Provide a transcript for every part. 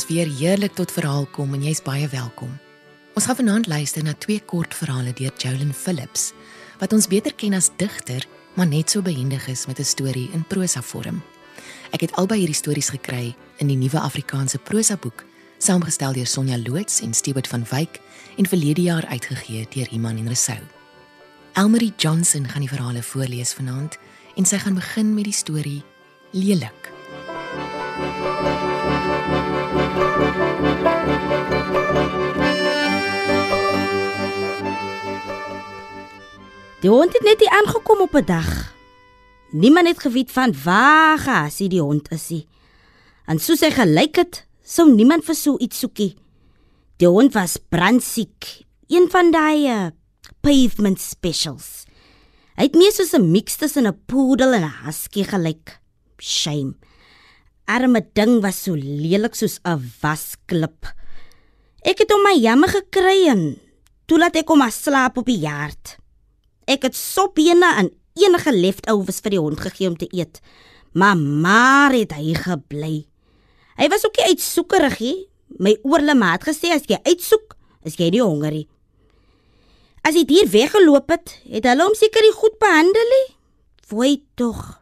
ons weer heerlik tot verhaal kom en jy's baie welkom. Ons gaan vanaand luister na twee kort verhale deur Jolyn Phillips wat ons beter ken as digter, maar net so behendig is met 'n storie in prosa vorm. Ek het albei hierdie stories gekry in die nuwe Afrikaanse prosa boek, saamgestel deur Sonja Loots en Stewart van Wyk en verlede jaar uitgegee deur Iman en Resou. Elmarie Johnson gaan die verhale voorlees vanaand en sy gaan begin met die storie Lelik. Die hond het net hier aangekom op 'n dag. Niemand het geweet van waar gehasie die hond is nie. En soos hy gelyk het, sou niemand vir so iets soekie. Die hond was brandsiek, een van daai uh, pavement specials. Hy het meer soos 'n mix tussen 'n poodle en 'n husky gelyk. Shame. Arme ding was so lelik soos 'n wasklip. Ek het hom my jammer gekry en toe laat ek hom slaap op die yard. Ek het sopbene en enige leftovers vir die hond gegee om te eet. Maar maar het hy gebly. Hy was ook nie uitsoekerig nie. My oorlema het gesê as jy uitsoek, is jy nie honger nie. As die dier weggeloop het, het hulle hom seker nie goed behandel nie. Fooi tog.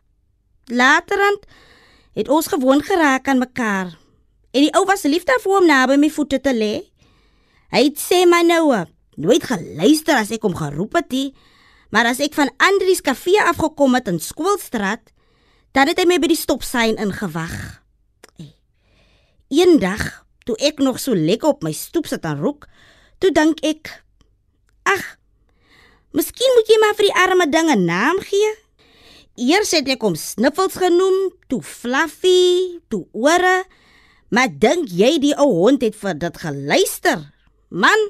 Laterand het ons gewoon geraak aan mekaar. En die ou was lief daarvoor om naby my voete te lê. Hy het sê my nou, nooit geluister as ek hom geroep het nie. Maar as ek van Andrius kafee afgekom het in Skoolstraat, dan het hy my by die stopsein ingewag. Eendag, toe ek nog so lekker op my stoep sit en roek, toe dink ek, ag, miskien moet jy maar vir die arme ding 'n naam gee. Eers het ek hom Sniffels genoem, toe Fluffy, toe Ore, maar dink jy die ou hond het vir dit geluister? Man,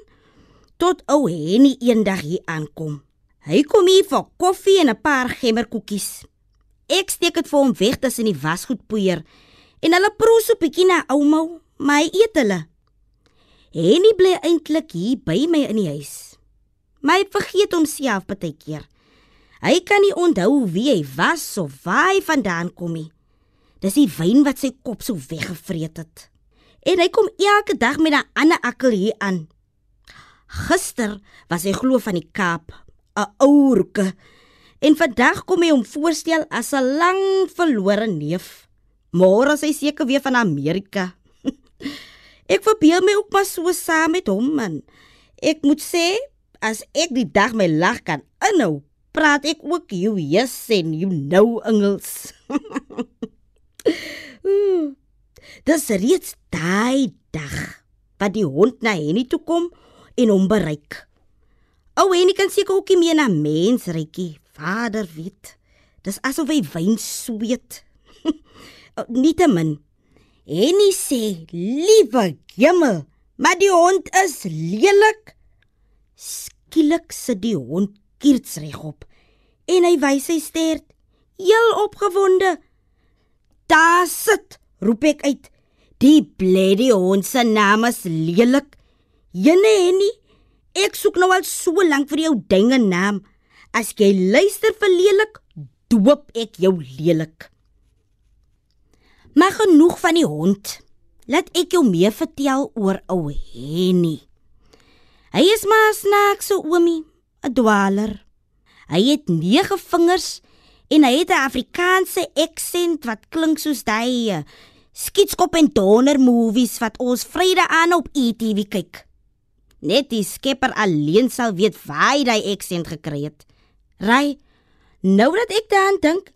tot ou Henny eendag hier aankom. Hy kom hier vir koffie en 'n paar gemmerkoekies. Ek steek dit vir hom weg tussen die wasgoedpoeier en hulle proe so bietjie na ouma, my eet hulle. Henny bly eintlik hier by my in die huis. My vergeet homself baie keer. Hy kan nie onthou wie hy was of waar hy vandaan kom nie. Dis die wyn wat sy kop so weggevreet het. En hy kom elke dag met 'n ander akkel hier aan. Gister was hy glo van die Kaap 'n ouerke. En vandag kom hy hom voorstel as 'n lang verlore neef. Môre is hy seker weer van Amerika. ek verbeel my ook maar so saam met hom man. Ek moet sê as ek die dag my lag kan inhou, praat ek ook jou yes en you know Engels. Dis reeds daai dag wat die hond na Henny toe kom en hom bereik. Ou en ek kan seker ook nie meer na mens rykie. Vader weet. Dis asof hy wyn sweet. Nietemin. En hy sê, "Liewe Jemmel, maar die hond is lelik." Skielik sit die hond kiers regop en hy wys sy stert, heel opgewonde. "Daar sit," roep ek uit. "Die bledie hond se naam is lelik." Jene Henny Ek soek nou al so lank vir jou dinge naam. As jy luister vir lelik, doop ek jou lelik. Maar genoeg van die hond. Laat ek jou meer vertel oor ou Henny. Hy is maar snaaks so oomie, 'n dwaler. Hy het 9 vingers en hy het 'n Afrikaanse aksent wat klink soos daai eh, skietskop en donder movies wat ons Vrydag aan op ETV kyk. Net die skepper alleen sal weet waar hy daai aksent gekry het. Ry. Nou dat ek daaraan dink,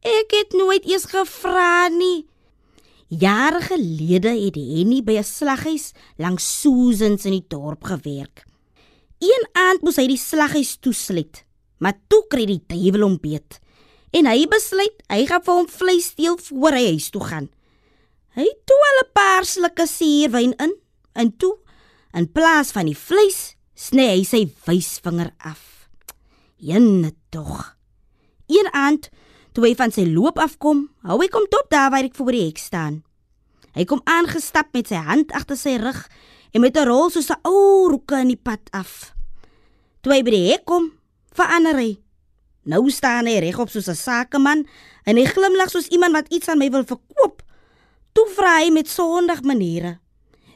ek het nooit eens gevra nie. Jare gelede het Henny by 'n slaghuis langs Susans in die dorp gewerk. Een aand moes hy die slaghuis toesluit, maar toe kry die duiwel hom beet. En hy besluit hy gaan vir hom vleis steel voor hy huis toe gaan. Hy toe al 'n paar slukke suurwyn in en toe In plaas van die vleis, sny hy sy wysvinger af. Ene tog. Een aand, toe hy van sy loop afkom, hou hy kom tot daar waar ek voor die hek staan. Hy kom aangestap met sy hand agter sy rug en met 'n rol soos 'n ou roeke in die pad af. Toe hy by die hek kom, verander hy. Nou staan hy regop soos 'n sakeman en hy glimlag soos iemand wat iets aan my wil verkoop. Toe vra hy met sondig maniere.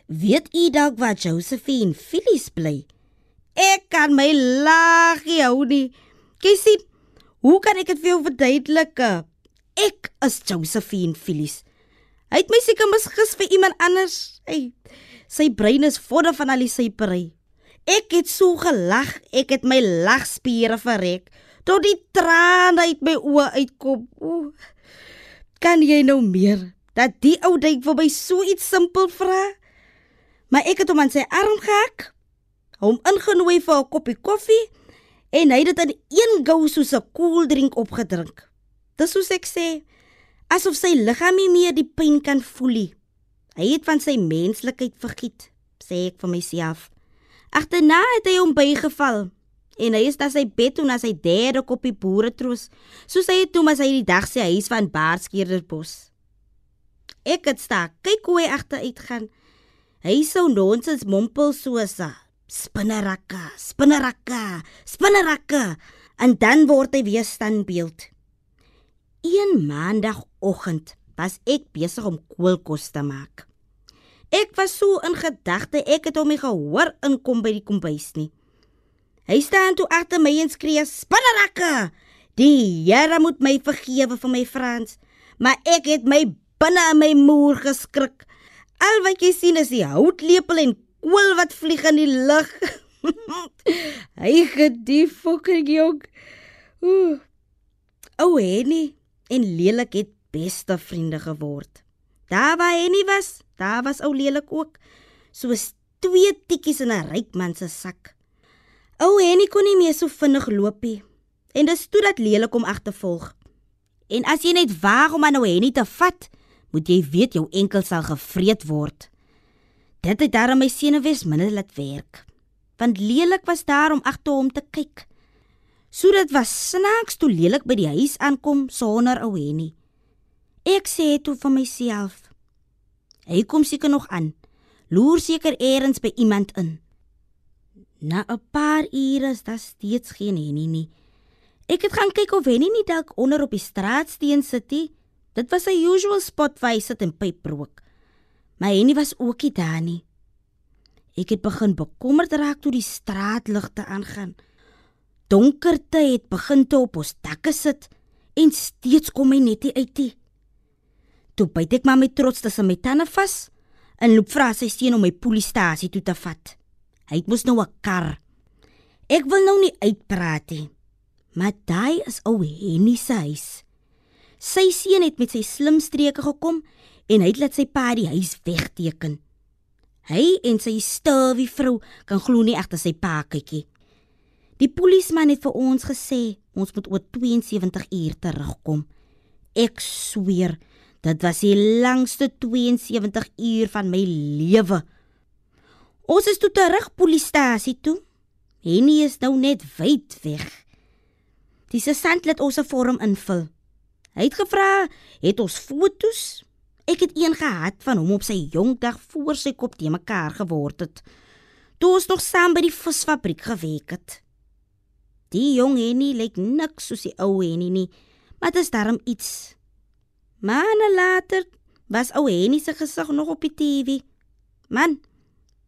Weet u dalk waar Josephine Phyllis bly? Ek kan my laggie hou nie. Kyk sien, hoe kan ek dit vir jou verduidelik? Ek is Josephine Phyllis. Hy het my seker misgis vir iemand anders. Hey, sy brein is vodde van al die sypery. Ek het so gelag, ek het my lagspiere verrek tot die trane uit my oë uitkom. O, kan jy nou meer dat die ou dink vir my so iets simpel vra? Maar ek het hom aan sy arm gehak, hom ingenooi vir 'n koppie koffie en hy het dit in een gou soos 'n koeldrink opgedrink. Dis soos ek sê, asof sy liggaam nie meer die pyn kan voel nie. Hy het van sy menslikheid vergiet, sê ek vir myself. Agterna het hy hom bygeval en hy is na sy bed toe na sy derde koppie boere troos, soos hy het toe as hy die dag sy huis van Baarskeerderbos. Ek het staan, kyk hoe hy agteruit gaan. Hy sou nonsens mompel soos spinnerakke, spinnerakke, spinnerakke en dan word hy weer standbeeld. Een maandagooggend was ek besig om koolkos te maak. Ek was so in gedagte ek het hom nie gehoor inkom by die kombuis nie. Hy staan toe agter my en skree: "Spinnerakke! Die Here moet my vergewe vir my Frans, maar ek het my binne in my moer geskrik." Al wat jy sien is die houtlepel en kool wat vlieg in die lug. Hy gedief fucking jong. Ooh. O, Henny en lelik het beste vriende geword. Daar waar Henny was, daar was ou lelik ook. Soos twee tikkies in 'n ryk man se sak. O, Henny kon nie meer so vinnig loop nie. En dis toe dat lelik hom agtervolg. En as jy net waag om aan nou Henny te vat, moet jy weet jou enkel sal gevreet word. Dit het daarom my senuwees minder laat werk. Want lelik was daar om agter hom te kyk. So dit was snaaks toe lelik by die huis aankom sonder ou Henny. Ek sê toe vir myself: Hy kom seker nog aan. Loer seker eers by iemand in. Na 'n paar ure is daar steeds geen Henny nie. Ek het gaan kyk of Henny nie dalk onder op die straatsteen sit nie. Dit was 'n usual spot waar hy sit en pyp rook. Maar Henny was ook nie daar nie. Ek het begin bekommerd raak toe die straatligte aangaan. Donkerte het begin te op ons dakke sit en steeds kom hy net nie uit nie. Toe byt ek maar my trots tussen my tande vas en loop vra sy seun om my polisiestasie toe te vat. Hy het mos nou 'n kar. Ek wil nou nie uitpraat nie. Maar daai is ou Henny se huis. Sy seun het met sy slim streke gekom en hy het laat sy pa die huis wegteken. Hy en sy stewige vrou kan glo nie agter sy pa kykie. Die polisieman het vir ons gesê ons moet oor 72 uur terugkom. Ek sweer, dit was die langste 72 uur van my lewe. Ons is toe terug polisiestasie toe. Henny is nou net wyd weg. Die sergeant laat ons 'n vorm invul. Hy het gevra, "Het ons fotos?" Ek het een gehad van hom op sy jong dag voor sy kop te mekaar geword het. Toe ons nog saam by die visfabriek gewerk het. Die jong Henny lyk niks soos die ou Henny nie, maar dit is darm iets. Maande later was ou Henny se gesig nog op die TV. Man,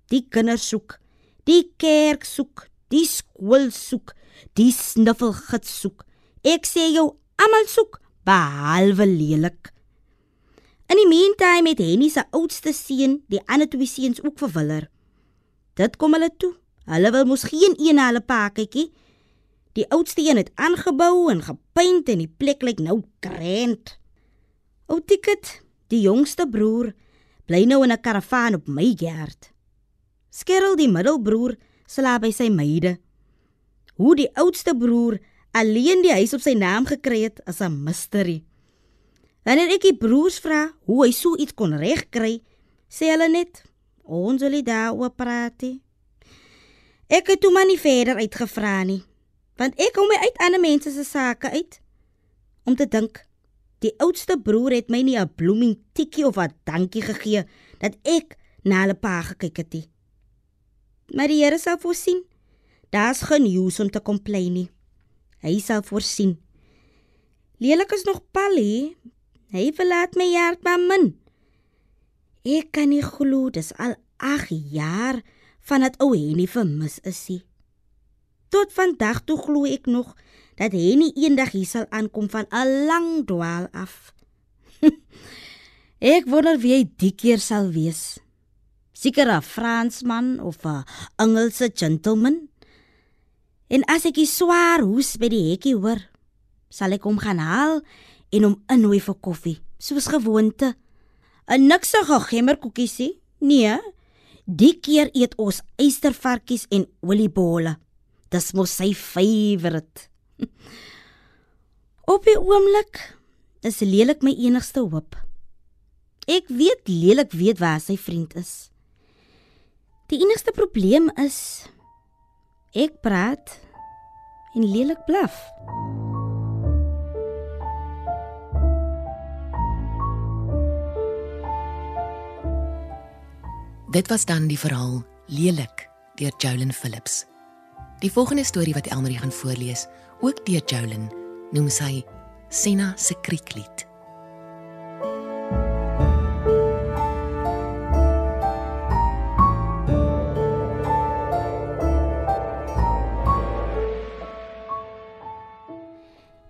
die kinders soek, die kerk soek, die skool soek, die snuffelgids soek. Ek sê jou, almal soek behalwe lelik. In die meantime het Henny se oudste seun, die ander twee seuns ook verwiller. Dit kom hulle toe. Hulle wil mos geen een na hulle pa kykie. Die oudste een het aangebou en gepaint en die plek lyk nou grand. Ou Ticket, die jongste broer, bly nou in 'n karavaan op my gerd. Skerel die middelbroer slaap by sy meide. Hoe die oudste broer alleen die huis op sy naam gekry het as 'n misterie. Wanneer ek die broers vra hoe hy so iets kon regkry, sê hulle net ons wil nie daaroor praat nie. Ek het toe maar nie verder uitgevra nie, want ek kom uit ander mense se sake uit om te dink die oudste broer het my nie 'n bloeming tikkie of 'n dankie gegee dat ek na hulle pa gekyk het nie. Maar die Here sal voorsien. Daar's geen nuus om te komplain nie. Hy sal voorsien. Lelik is nog Pally. Hy verlaat my hart maar min. Ek kan nie glo dis al 8 jaar vandat ou Henny vermis is nie. Tot vandag toe glo ek nog dat Henny eendag hier sal aankom van 'n lang dwaal af. ek wonder wie hy die keer sal wees. Seker 'n Fransman of 'n Engelse gentleman. En as ek die swaar hoes by die hekkie hoor, sal ek hom gaan haal en hom innooi vir koffie, soos gewoonte. 'n Niksige gemmerkoekiesie? Nee. Die keer eet ons eystervarkies en oliebolle. Dis mos sy favourite. Op die oomblik is lelik my enigste hoop. Ek weet lelik weet waar sy vriend is. Die enigste probleem is ek praat en lelik blaf. Dit was dan die verhaal Lelik deur Jolyn Phillips. Die volgende storie wat Elmarie gaan voorlees, ook deur Jolyn, noem sy Senna se krieklied.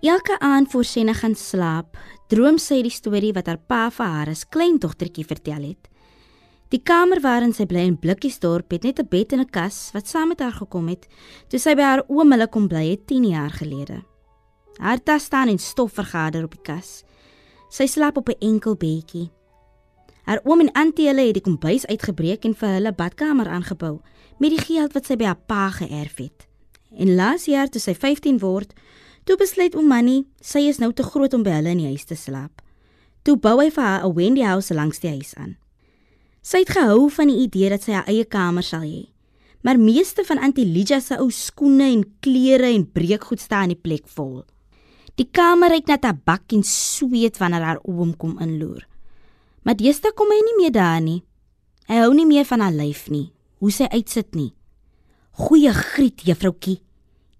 Elke aand voor Senna gaan slaap, droom sy die storie wat haar pa vir haar as kleindogtertjie vertel het. Die kamer waarin sy bly in Blikkiesdorp het net 'n bed en 'n kas wat saam met haar gekom het toe sy by haar oom hulle kom bly het 10 jaar gelede. Haar tas staan in stof vergader op die kas. Sy slaap op 'n enkel bedjie. Haar oom en antie hulle het die kombuis uitgebreek en vir hulle badkamer aangebou met die geld wat sy by haar pa geërf het. En laas jaar toe sy 15 word, Toe besluit oom Manny, sy is nou te groot om by hulle in die huis te slaap. Toe bou hy vir haar 'n Wendy house langs die huis aan. Sy het gehou van die idee dat sy haar eie kamer sal hê. Maar meeste van Auntie Lydia se ou skoene en klere en breekgoed staan in die plek vol. Die kamer reuk na tabak en sweet wanneer haar oom kom inloer. Maar deesdae kom hy nie meer daar nie. Hy hou nie meer van haar lyf nie, hoe sy uitsit nie. Goeie griet, juffroutjie.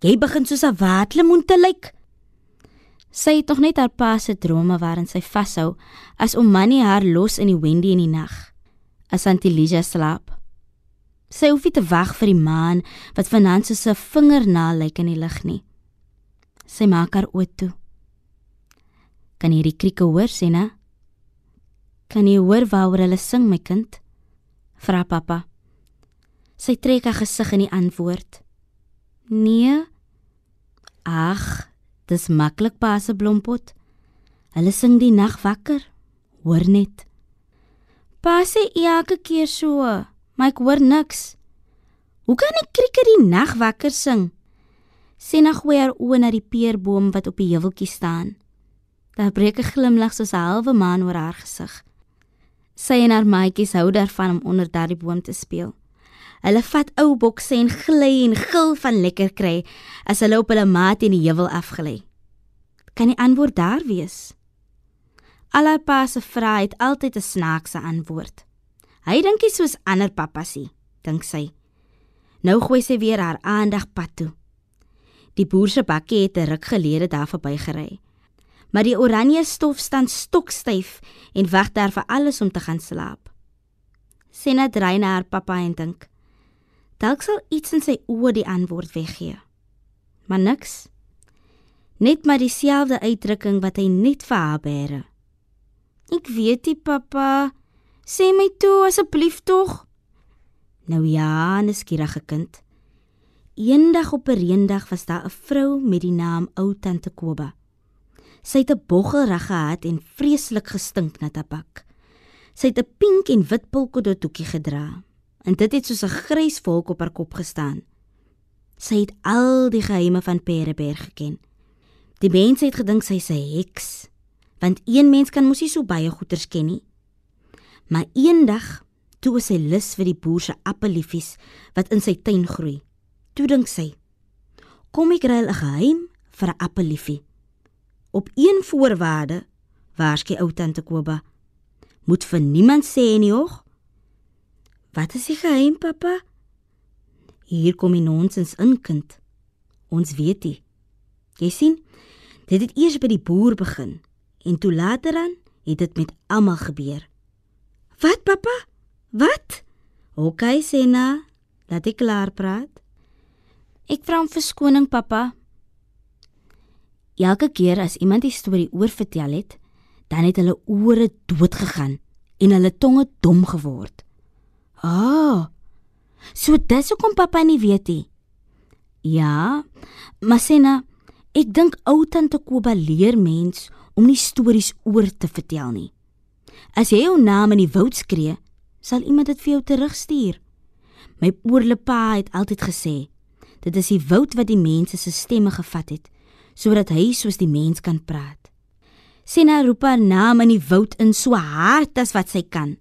Jy begin soos 'n waatlemoen te lyk. Sy het nog net haar pa se drome waarin sy vashou as om Manny haar los in die Wendy in die nag. As Antilija slaap. Sy hoef nie te wag vir die maan wat vanaand soos 'n vinger na lyk in die lug nie. Sy maak haar oë toe. Kan jy die krieke hoor, Sena? Kan jy hoor waaroor hulle sing, my kind? Vra pappa. Sy trek haar gesig in die antwoord. Nee, Ag, dis maklik pa se blompot. Hulle sing die nag wakker. Hoor net. Pa sê elke keer so, maar ek hoor niks. Hoe kan ek krieke die nag wakker sing? Sien nog weer oor na die peerboom wat op die heuweltjie staan. Daar breek 'n glimlag soos 'n halwe maan oor haar gesig. Sy en haar maatjies hou daarvan om onder daardie boom te speel. Hulle vat ou bokse en gly en gil van lekker kry as hulle op hulle maat in die heuwel afgelê. Kan die antwoord daar wees? Alle pa se vrae het altyd 'n snaakse antwoord. Hy dink hy soos ander pappasie, dink sy. Nou gooi sy weer haar aandag pad toe. Die boer se bakkie het 'n ruk gelede daar verbygery. Maar die oranje stof staan stokstyf en wag daar vir alles om te gaan slaap. Sena dry na haar pappa en dink: Dalk sal iets in sy oë die antwoord weggee. Maar niks. Net maar dieselfde uitdrukking wat hy net vir haar bære. Ek weet nie, pappa. Sê my toe asseblief tog. Nou ja, neskierige kind. Eendag op 'n reendag was daar 'n vrou met die naam Ou Tante Koba. Sy het 'n boggelrug gehad en vreeslik gestink na tabak. Sy het 'n pink en wit polkodotjie gedra en dit het soos 'n grys wolk op haar kop gestaan. Sy het al die geheime van Pereberg geken. Die mense het gedink sy is 'n heks, want een mens kan mos nie so baie goeters ken nie. Maar eendag, toe sy lus vir die boer se appelliefies wat in sy tuin groei, toe dink sy: "Kom ek ruil 'n geheim vir 'n appelliefie." Op een voorwaarde, waarskei ou tante Koba, moet vir niemand sê nie, hoor. Wat is die geheim, pappa? Hier kom die nonsens in, kind. Ons weet dit. Jy sien, dit het eers by die boer begin en toe later aan het dit met almal gebeur. Wat, pappa? Wat? OK, Sena. Laat ek klaar praat. Ek vra om verskoning, pappa. Elke keer as iemand die storie oorvertel het, dan het hulle ore dood gegaan en hulle tonge dom geword. Ah. Oh, so dis hoekom pappa nie weet nie. Ja, maar Sena, ek dink ou tante Koba leer mens om nie stories oor te vertel nie. As jy jou naam in die woud skree, sal iemand dit vir jou terugstuur. My oorlepa het altyd gesê, dit is die woud wat die mense se stemme gevat het sodat hy soos die mens kan praat. Sena roep haar naam in die woud in so hard as wat sy kan.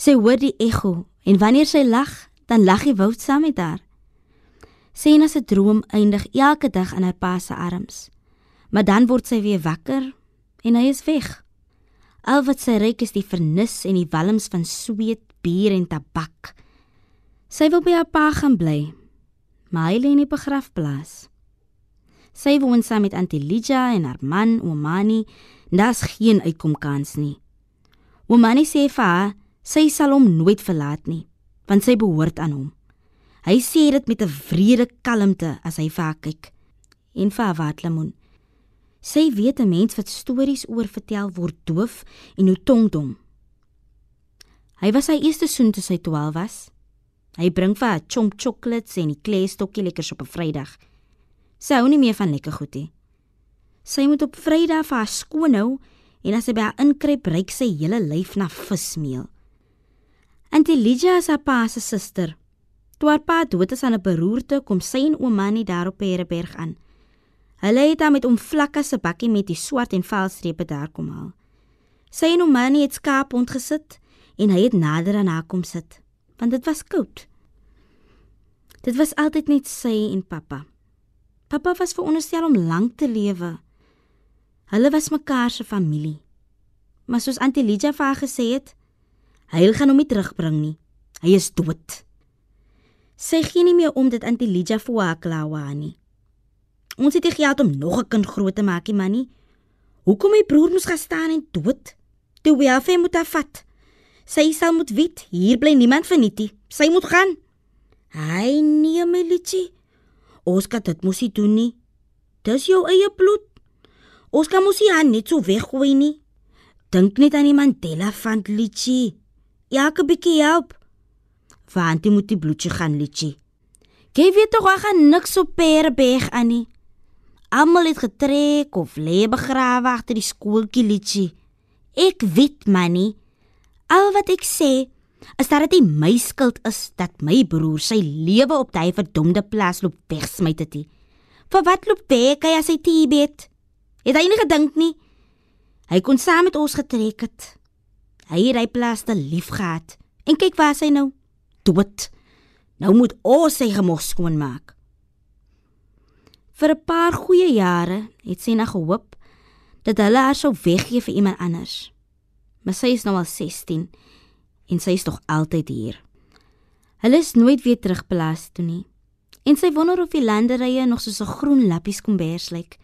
Sy hoor die ekko en wanneer sy lag, dan lag die woud saam met haar. Sena se droom eindig elke dag in haar pa se arms. Maar dan word sy weer wakker en hy is weg. Al wat sy reik is die vernis en die walms van sweet, bier en tabak. Sy wil by haar pa gaan bly. Maar hy lê in die begrafplaas. Sy woon saam met Auntie Lydia en haar man Omani. Daar's geen uitkomkans nie. Omani sê vir haar sy sal hom nooit verlaat nie, want sy behoort aan hom. Hy sê dit met 'n vrede kalmte as hy vir haar kyk. En vir haar wat lemoen. Sy weet 'n mens wat stories oor vertel word doof en hoe tongdom. Hy was sy eerste soen toe sy 12 was. Hy bring vir haar chomp chocolates en die kleestokkie lekkers op 'n Vrydag. Sy hou nie meer van lekker goed nie. Sy moet op Vrydag vir haar skoon hou en as sy by haar inkruip, ryk sy hele lyf na vismeel. Auntie Lydia is haar pa se suster. Toe haar pa dood is aan 'n beroerte, kom sy en ouma nie daar op Hereberg aan. Hulle het haar met om vlakke se bakkie met die swart en velstrepe daar kom haal. Sy en ouma het skaap ontgesit en hy het nader aan haar kom sit, want dit was koud. Dit was altyd net sy en pappa. Pappa was veronderstel om lank te lewe. Hulle was mekaar se familie. Maar soos Auntie Lydia vir haar gesê het, hy gaan hom nie terugbring nie. Hy is dood. Sy gee nie meer om dit aan die Lydia vir haar klawa nie. Ons het nie geld om nog 'n kind groot te maak nie, manie. Hoekom my broer moes gaan staan en dood? Af hy moet afvat. Sy sal moet weet, hier bly niemand vir nitie. Sy moet gaan. Hy nee, my liefie. Ons kan dit mos nie doen nie. Dis jou eie bloed. Ons kan mos nie aan net so weggooi nie. Dink net aan die Mandela van liefie. Elke bietjie help want jy moet die bloedjie gaan liedjie. Jy weet tog hy gaan niks op Perberg aan nie. Almal het getrek of lê begrawe agter die skooltjie liedjie. Ek weet manie. Al wat ek sê is dat dit my skuld is dat my broer sy lewe op daai verdomde plaas loop wegsmy het. Vir wat loop weg hy as hy Tibet? Het hy nie gedink nie? Hy kon saam met ons getrek het. Hy het hy plaas te lief gehad. En kyk waar hy nou dood. Nou moet ons sy gemors skoonmaak. Vir 'n paar goeie jare het sy na gehoop dat hulle haar sou weggee vir iemand anders. Maar sy is nou al 16 en sy is tog altyd hier. Hulle is nooit weer terugplaas toe nie. En sy wonder of die landerye nog soos 'n groen lappies kombers lyk.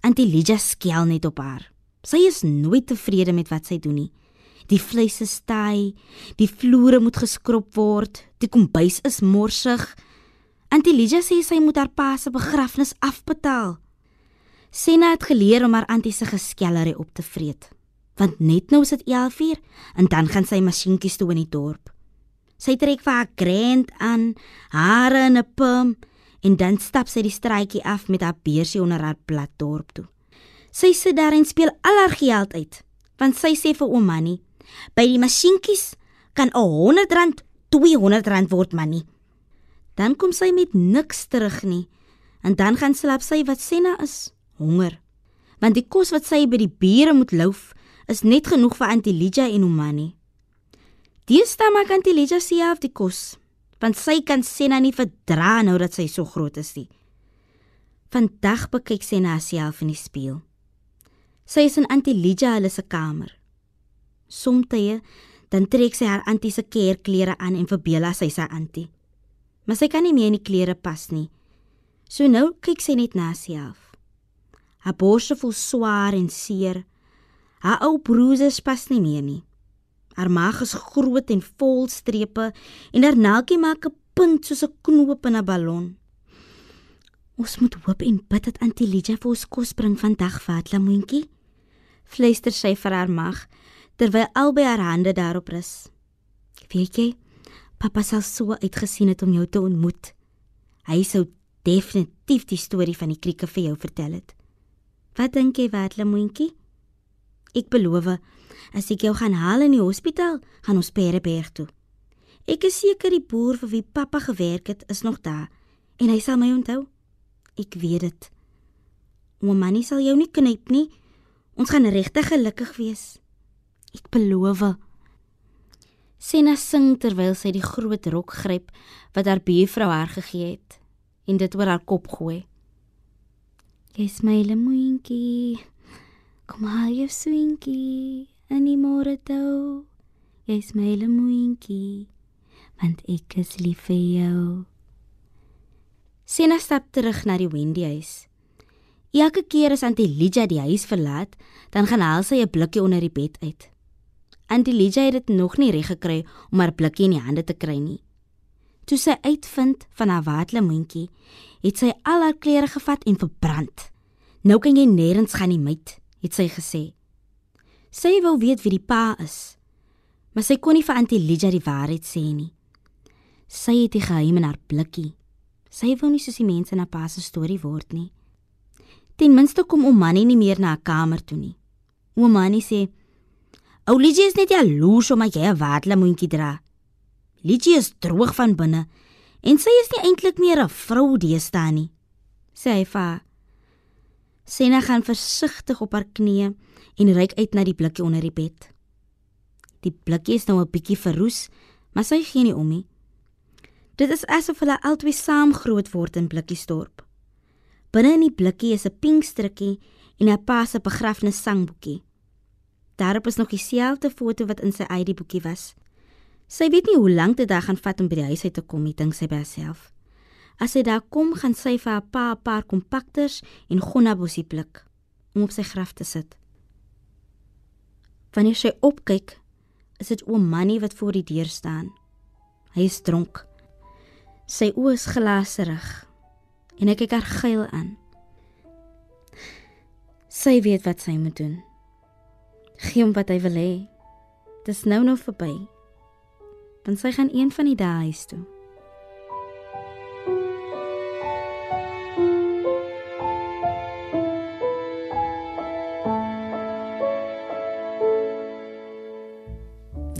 Auntie Lydia skel net op haar. Sy is nooit tevrede met wat sy doen nie. Die vleis is taai, die vloere moet geskrob word, die kombuis is morsig. Auntie Lydia sê sy moet haar pa se begrafnis afbetaal. Sena het geleer om haar auntie se geskellery op te vreet. Want net nou is dit 11:00 en dan gaan sy masjienkies toe in die dorp. Sy trek vir haar grand aan, hare in 'n pum en dan stap sy die straatjie af met haar beursie onder haar plat dorp toe. Sy sit daar en speel al haar geld uit, want sy sê vir oom Manny, By die masjienkies kan 'n R100 R200 word manie. Dan kom sy met niks terug nie. En dan gaan slaap sy wat Senna is, honger. Want die kos wat sy by die bure moet louf, is net genoeg vir Auntie Lydia en Omani. Die stam maak Auntie Lydia self die kos, want sy kan Senna nie verdra nou dat sy so groot is nie. Vandag bekyk Senna haarself in die spieël. Sy is in Auntie Lydia hulle se kamer. Somtye dan trek sy haar antie se kerklere aan en verbeel haar sy sy antie. Maar sy kan nie meer in die klere pas nie. So nou kyk sy net na haarself. Haar borste voel swaar en seer. Haar ou broeses pas nie meer nie. Haar maag is groot en vol strepe en haar naaltjie maak 'n punt soos 'n knoop in 'n ballon. Ons moet hoop en bid dat Auntie Lydia vir ons kos bring vandag, Vatla mondjie. Fluister sy vir haar mag terwyl albei haar hande daarop rus. Weet jy, pappa sal so uitgesien het om jou te ontmoet. Hy sou definitief die storie van die krieke vir jou vertel het. Wat dink jy, Vatla mondjie? Ek beloof, as ek jou gaan haal in die hospitaal, gaan ons Pereberg toe. Ek is seker die boer vir wie pappa gewerk het, is nog daar en hy sal my onthou. Ek weet dit. Ouma Manny sal jou nie knyp nie. Ons gaan regtig gelukkig wees. Ek beloof. Sena sing terwyl sy die groot rok gryp wat haar buurvrou haar gegee het en dit oor haar kop gooi. Jy smile moentjie. Kom haal jou swinkie in die môre toe. Jy smile moentjie, want ek is lief vir jou. Sena stap terug na die Wendy huis. Elke keer as Auntie Lydia die huis verlaat, dan gaan haal sy 'n blikkie onder die bed uit. Auntie Lydia het dit nog nie reg gekry om haar blikkie in die hande te kry nie. Toe sy uitvind van haar waatlemoentjie, het sy al haar klere gevat en verbrand. Nou kan jy nêrens gaan nie, meid het sy gesê. Sy wou weet wie die pa is, maar sy kon nie vir Auntie Lydia die waarheid sê nie. Sy het die geheim in haar blikkie. Sy wou nie soos die mense na pa se storie word nie. Ten minste kom oom Manny nie meer na haar kamer toe nie. Oom Manny sê: "Ou Lydia is net jaloers omdat jy 'n waatlemoentjie dra. Lydia is droog van binne en sy is nie eintlik meer 'n vrou deesdae nie." sê hy vir haar. Sena gaan versigtig op haar knieë en reik uit na die blikkie onder die bed. Die blikkie is nou 'n bietjie verroes, maar sy gee nie om nie. Dit is asof hulle albei saam groot word in Blikkiesdorp. Binne in die blikkie is 'n pink strikkie en 'n pa se begrafnis sangboekie. Daarop is nog dieselfde foto wat in sy ID-boekie was. Sy weet nie hoe lank dit gaan vat om by die huis uit te kom nie, dink sy by haarself. As hy daar kom, gaan sy vir haar pa 'n paar kompakters en gonnabossie pluk om op sy graf te sit. Wanneer sy opkyk, is dit oom Manny wat voor die deur staan. Hy is dronk. Sy oë is glaserig en hy kyk haar geil aan. Sy weet wat sy moet doen. Gee hom wat hy wil hê. Dis nou nog verby. Want sy gaan een van die dae huis toe.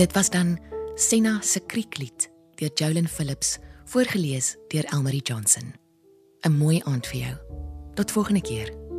Dit was dan Senna se krieklied deur Jolyn Phillips, voorgeles deur Elmarie Johnson. 'n Mooi aand vir jou. Tot volgende keer.